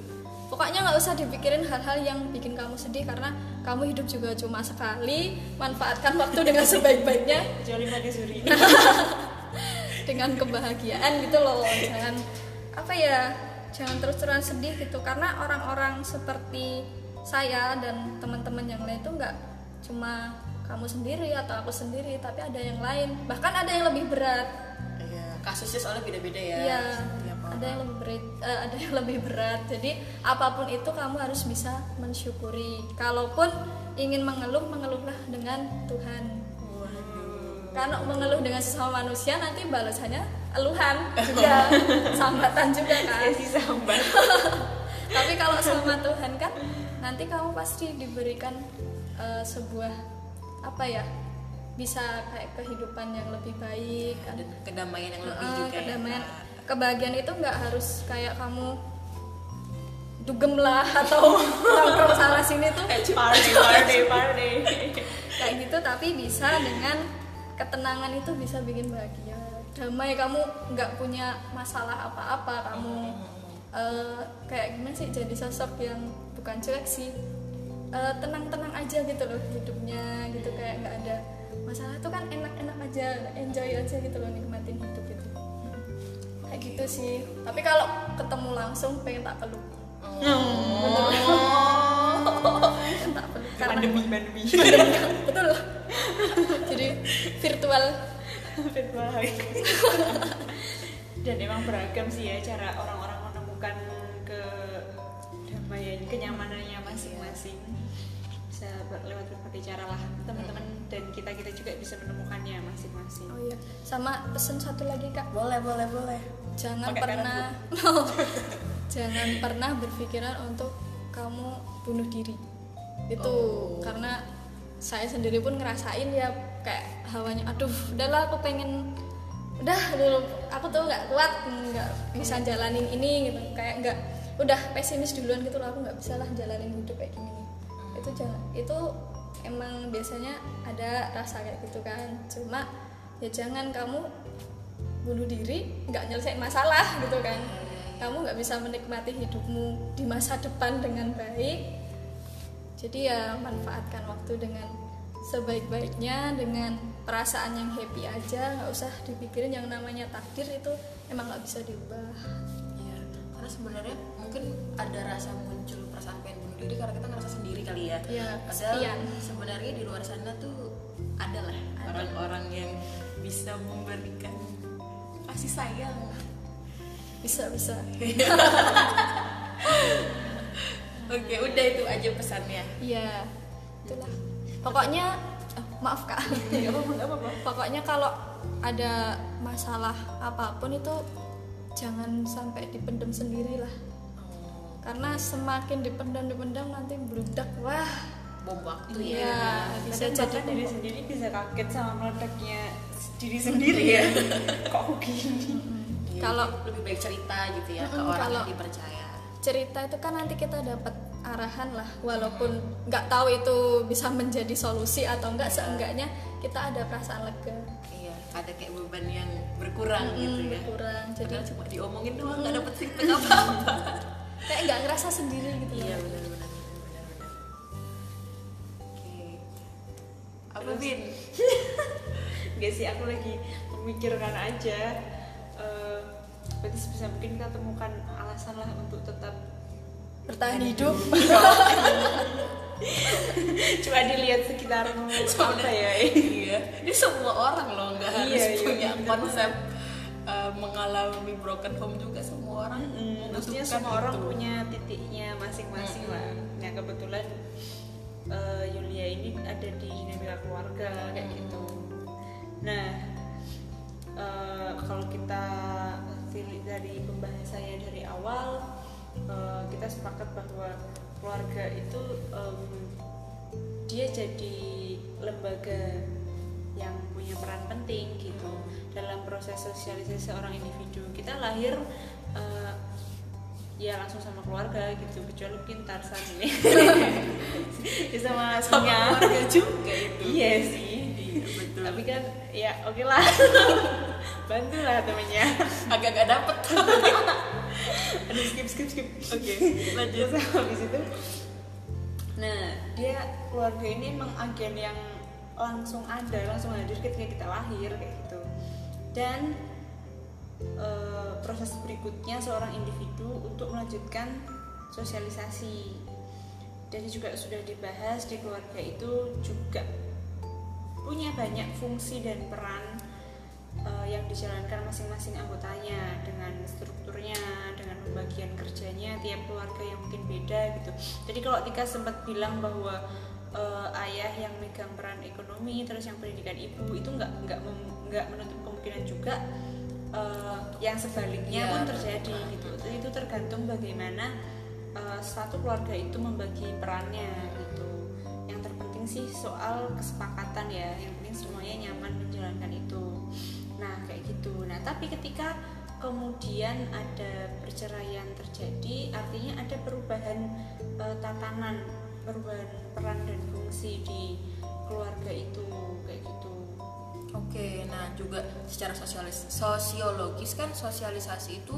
Pokoknya nggak usah dipikirin hal-hal yang bikin kamu sedih karena kamu hidup juga cuma sekali manfaatkan waktu dengan sebaik-baiknya. Dengan kebahagiaan gitu loh. Jangan apa ya jangan terus-terusan sedih gitu. Karena orang-orang seperti saya dan teman-teman yang lain itu nggak cuma kamu sendiri atau aku sendiri tapi ada yang lain bahkan ada yang lebih berat Iya, kasusnya soalnya beda-beda ya. Iya, ada yang lebih berat, eh, ada yang lebih berat. Jadi apa pun itu kamu harus bisa mensyukuri. Kalaupun ingin mengeluh, mengeluhlah dengan Tuhan. Kalau mengeluh dengan sesama manusia nanti balasannya eluhan juga, sambatan juga kan. sambat. Tapi kalau sama Tuhan kan nanti kamu pasti diberikan eh, sebuah apa ya? Bisa kayak kehidupan yang lebih baik kan. Kedamaian yang lebih Ah, juga ya, kedamaian Kak. kebahagiaan itu nggak harus kayak kamu dugem lah atau nongkrong sana sini tuh Party, party, party. kayak gitu tapi bisa dengan ketenangan itu bisa bikin bahagia damai kamu nggak punya masalah apa-apa kamu eh, kayak gimana sih jadi sosok yang bukan cuek sih Eh, tenang-tenang aja gitu loh hidupnya gitu kayak nggak ada masalah. Tuh kan enak-enak aja enjoy aja gitu loh nikmatin hidup itu kayak gitu sih. Tapi kalau ketemu langsung pengen tak peluk. Pengen tak peluk. Karena Pandemi, pandemi. betul. Jadi virtual. Virtual. Dan emang beragam sih ya cara orang-orang menemukan kedamaian, kenyamanannya masing-masing. Bisa lewat berbagai cara lah teman-teman dan kita kita juga bisa menemukannya masing-masing. oh iya sama pesan satu lagi kak Boleh, boleh, boleh. jangan Pakai pernah jangan pernah berpikiran untuk kamu bunuh diri itu Oh. karena saya sendiri pun ngerasain ya kayak hawanya aduh udahlah aku pengen udah dulu aku tuh nggak kuat nggak bisa jalanin ini gitu kayak nggak udah pesimis duluan gitu loh aku nggak bisa lah jalanin hidup kayak gini. Itu jangan itu emang biasanya ada rasa kayak gitu kan. Cuma ya jangan kamu bunuh diri nggak nyelesain masalah gitu kan. Kamu nggak bisa menikmati hidupmu di masa depan dengan baik. Jadi ya manfaatkan waktu dengan sebaik-baiknya dengan perasaan yang happy aja. Nggak usah dipikirin yang namanya takdir itu emang nggak bisa diubah karena sebenarnya mungkin ada rasa muncul perasaan pengen bunuh diri karena kita ngerasa sendiri kali ya. Iya, Padahal kesepian. sebenarnya di luar sana tuh ada lah orang-orang yang bisa memberikan kasih sayang. bisa bisa Oke, udah itu aja pesannya. iya itulah pokoknya eh, maaf kak apa-apa. pokoknya kalau ada masalah apa pun itu jangan sampai dipendam sendiri lah Oh, karena semakin dipendam dipendam nanti bludak wah bom waktu Iya, ya. bisa jadi diri bom. sendiri bisa kaget sama meledaknya diri sendiri ya. Kok gini? Iya, Kalau- lebih baik cerita gitu ya ke orang kalau- yang dipercaya. cerita itu kan nanti kita dapat arahan lah walaupun nggak tahu itu bisa menjadi solusi atau enggak seenggaknya kita ada perasaan lega Iya, ada kayak beban yang berkurang gitu Hmm, ya. berkurang jadi Padahal cuma diomongin doang nggak dapet feedback apa-apa. kayak nggak ngerasa sendiri gitu Iya loh. benar benar benar benar. Oke. Apa Bin? Gak sih, aku lagi memikirkan aja. Eh, berarti sebisa mungkin kita temukan alasan lah untuk tetap bertahan hidup Coba dilihat sekitarmu apa ya? iya. Ini semua orang loh nggak harus Iya, iya, punya benar. konsep uh, mengalami broken home juga semua orang. Mm, maksudnya semua orang itu. punya titiknya masing-masing lah. Nah kebetulan eh, Yulia ini ada di dinamika keluarga kayak gitu. Nah eh, kalau kita dari pembahasannya dari awal, kita sepakat bahwa keluarga itu em, dia jadi lembaga yang punya peran penting gitu dalam proses sosialisasi seorang individu. Kita lahir eh, ya langsung sama keluarga gitu kecuali mungkin Tarsan ini. Ya sama sama keluarga juga itu. iya sih. Iya betul. tapi kan ya oke lah. Bantulah temennya. Agak gak dapet. aduh skip skip skip. Oke Lanjut. terus habis itu nah dia keluarga ini emang agen yang langsung ada langsung hadir ketika kita lahir kayak gitu. Dan eh, proses berikutnya seorang individu untuk melanjutkan sosialisasi. Dan juga sudah dibahas di keluarga itu juga punya banyak fungsi dan peran dijalankan masing-masing anggotanya dengan strukturnya, dengan pembagian kerjanya tiap keluarga yang mungkin beda gitu. Jadi kalau Tika sempat bilang bahwa eh, ayah yang megang peran ekonomi, terus yang pendidikan ibu itu nggak nggak nggak menutup kemungkinan juga eh, yang sebaliknya Iya. pun terjadi gitu. Jadi itu tergantung bagaimana eh, satu keluarga itu membagi perannya gitu. Yang terpenting sih soal kesepakatan ya, yang penting semuanya nyaman menjalankan itu. Nah kayak gitu. Nah tapi ketika kemudian ada perceraian terjadi, artinya ada perubahan eh, tatanan, perubahan peran dan fungsi di keluarga itu kayak gitu. Oke, nah juga secara sosialis sosiologis kan sosialisasi itu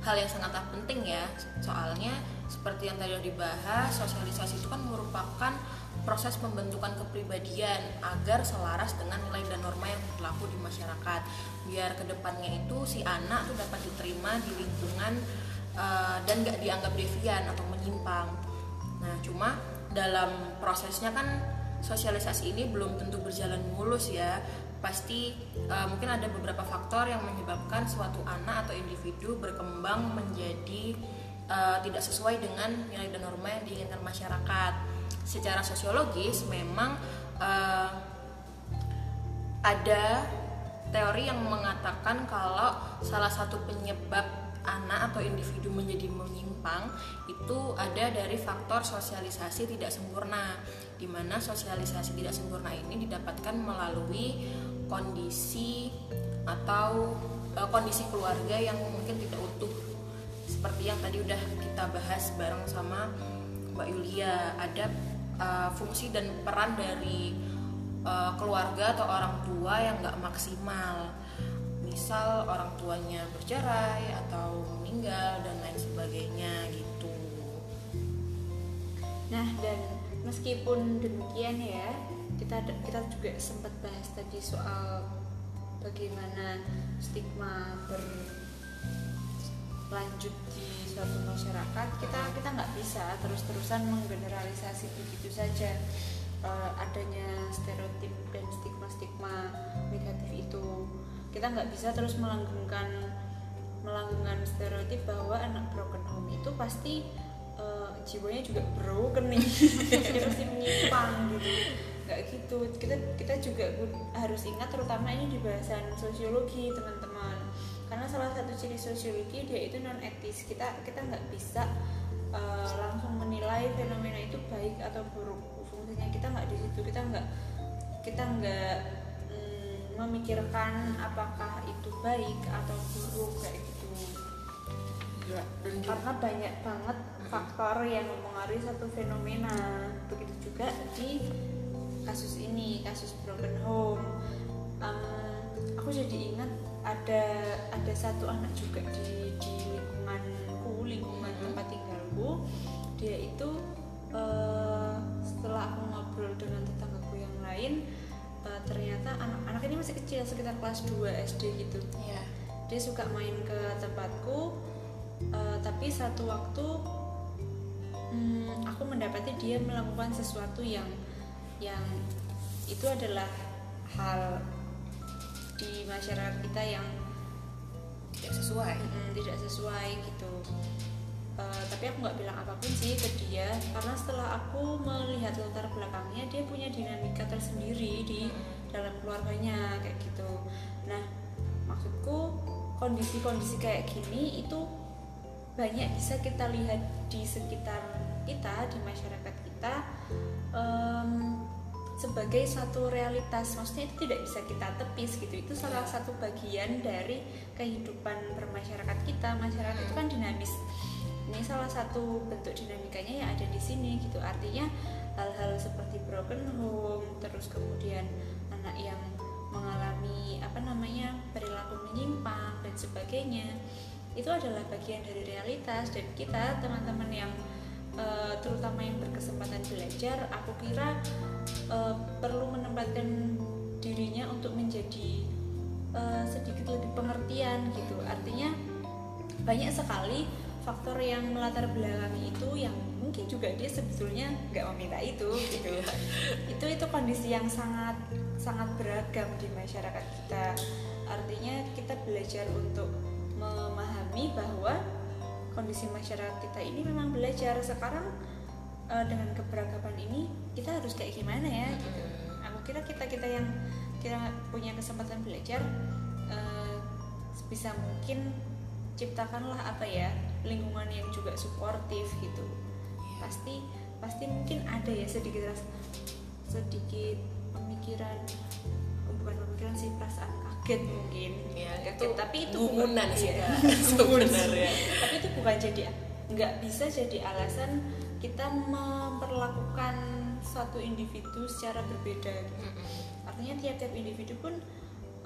hal yang sangat penting ya. Soalnya seperti yang tadi dibahas, sosialisasi itu kan merupakan proses pembentukan kepribadian agar selaras dengan nilai dan norma yang berlaku di masyarakat. Biar ke depannya itu si anak tuh dapat diterima di lingkungan eh, dan gak dianggap devian atau menyimpang. Nah, cuma dalam prosesnya kan sosialisasi ini belum tentu berjalan mulus ya. Pasti eh, mungkin ada beberapa faktor yang menyebabkan suatu anak atau individu berkembang menjadi eh, tidak sesuai dengan nilai dan norma yang diinginkan masyarakat. Secara sosiologis memang eh, ada teori yang mengatakan kalau salah satu penyebab anak atau individu menjadi menyimpang itu ada dari faktor sosialisasi tidak sempurna di mana sosialisasi tidak sempurna ini didapatkan melalui kondisi atau uh, kondisi keluarga yang mungkin tidak utuh. Seperti yang tadi udah kita bahas bareng sama Mbak Yulia ada uh, fungsi dan peran dari uh, keluarga atau orang tua yang nggak maksimal. Misal orang tuanya bercerai atau meninggal dan lain sebagainya gitu. Nah dan meskipun demikian ya kita kita juga sempat bahas tadi soal bagaimana stigma berlanjut di suatu masyarakat kita kita nggak bisa terus-terusan menggeneralisasi begitu saja uh, adanya stereotip dan stigma-stigma negatif itu. Kita nggak bisa terus melanggengkan melanggengkan stereotip bahwa anak broken home itu pasti uh, jiwanya juga broken nih. Pasti menyimpang gitu. Nggak gitu. Kita kita juga harus ingat terutama ini di bahasan sosiologi teman-teman karena salah satu ciri sosiologi dia itu non etis kita kita nggak bisa uh, langsung menilai fenomena itu baik atau buruk. Fungsinya kita nggak di situ. Kita nggak kita nggak mm, memikirkan apakah itu baik atau buruk kayak gitu. Ya, karena banyak banget faktor yang mempengaruhi satu fenomena. Begitu juga di kasus ini kasus broken home. Um, aku jadi ingat ada ada satu anak juga di di lingkunganku lingkungan hmm. tempat tinggalku dia itu uh, setelah aku ngobrol dengan tetanggaku yang lain uh, ternyata anak-anak ini masih kecil sekitar kelas 2 SD gitu yeah. dia suka main ke tempatku uh, tapi satu waktu um, aku mendapati dia melakukan sesuatu yang yang itu adalah hal di masyarakat kita yang tidak sesuai. Mm, tidak sesuai gitu. Uh, tapi aku nggak bilang apa pun sih ke dia karena setelah aku melihat latar belakangnya dia punya dinamika tersendiri di dalam keluarganya kayak gitu. Nah maksudku kondisi-kondisi kayak gini itu banyak bisa kita lihat di sekitar kita di masyarakat kita um, sebagai satu realitas. Maksudnya itu tidak bisa kita tepis gitu. Itu salah satu bagian dari kehidupan bermasyarakat kita. Masyarakat itu kan dinamis. Ini salah satu bentuk dinamikanya yang ada di sini gitu. Artinya hal-hal seperti broken home terus kemudian anak yang mengalami apa namanya perilaku menyimpang dan sebagainya itu adalah bagian dari realitas. Dan kita teman-teman yang uh, terutama yang berkesempatan belajar aku kira uh, perlu menempatkan dirinya untuk menjadi uh, sedikit lebih pengertian gitu. Artinya banyak sekali faktor yang melatar belakangi itu yang mungkin juga dia sebetulnya nggak meminta itu gitu. Itu itu kondisi yang sangat sangat beragam di masyarakat kita. Artinya kita belajar untuk memahami bahwa kondisi masyarakat kita ini memang belajar. Sekarang uh, dengan keberagaman ini kita harus kayak gimana ya gitu. Aku kira kita kita yang kira punya kesempatan belajar uh, bisa mungkin ciptakanlah apa ya lingkungan yang juga suportif gitu. Pasti pasti mungkin ada ya sedikit sedikit pemikiran bukan pemikiran sih perasaan kaget mungkin. Ya, itu tapi itu bukan sih. ya, sebenarnya. Tapi itu bukan jadi nggak bisa jadi alasan kita memperlakukan satu individu secara berbeda gitu. artinya tiap-tiap individu pun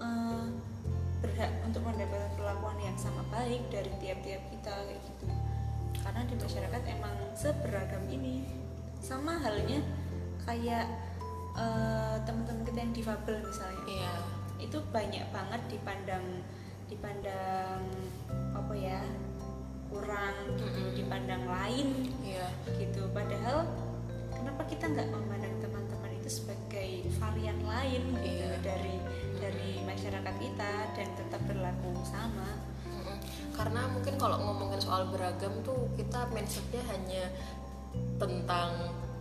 uh, berhak untuk mendapatkan perlakuan yang sama baik dari tiap-tiap kita kayak gitu karena di masyarakat emang seberagam ini sama halnya kayak uh, teman-teman kita yang difabel misalnya iya. itu banyak banget dipandang dipandang apa ya kurang gitu mm-hmm. dipandang lain iya. gitu padahal kenapa kita nggak memandang teman-teman itu sebagai varian lain gitu iya. dari dari masyarakat kita dan tetap berlaku sama karena mungkin kalau ngomongin soal beragam tuh kita mindsetnya hanya tentang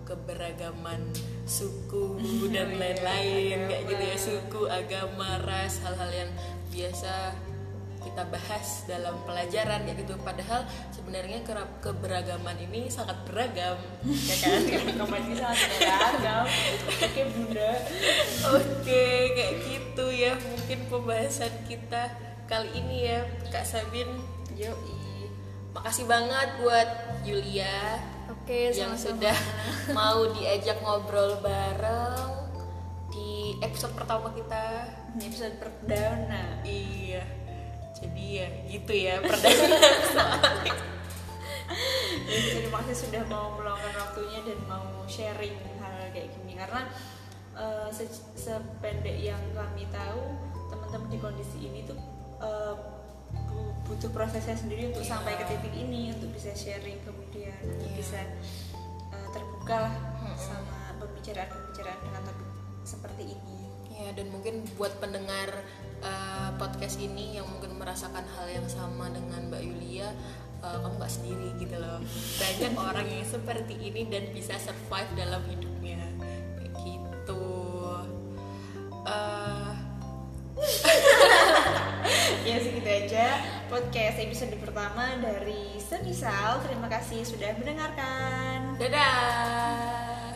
keberagaman suku dan lain-lain kayak gitu ya suku agama ras hal-hal yang biasa kita bahas dalam pelajaran ya gitu padahal sebenarnya kerap keberagaman ini sangat beragam ya kan Keberagaman ini sangat beragam. Oke bunda. oke kayak gitu ya mungkin pembahasan kita kali ini ya kak Sabin Yoi. makasih banget buat Yulia Oke, yang sama-sama. sudah mau diajak ngobrol bareng di episode pertama kita episode perdana. Iya. Jadi ya gitu ya perdana terima kasih sudah mau meluangkan waktunya dan mau sharing hal kayak gini karena eh, se- sependek yang kami tahu teman-teman di kondisi ini tuh bu- butuh prosesnya sendiri untuk Iya. sampai ke titik ini untuk bisa sharing kemudian Iya. bisa eh, terbuka lah Mm-mm. sama pembicaraan-pembicaraan dengan topik seperti ini. Ya dan mungkin buat pendengar uh, podcast ini yang mungkin merasakan hal yang sama dengan Mbak Yulia, uh, kamu nggak sendiri gitu loh. Banyak orang yang seperti ini dan bisa survive dalam hidupnya, kayak gitu. Uh, Ya segitu aja podcast episode pertama dari Semisal. Terima kasih sudah mendengarkan. dadah.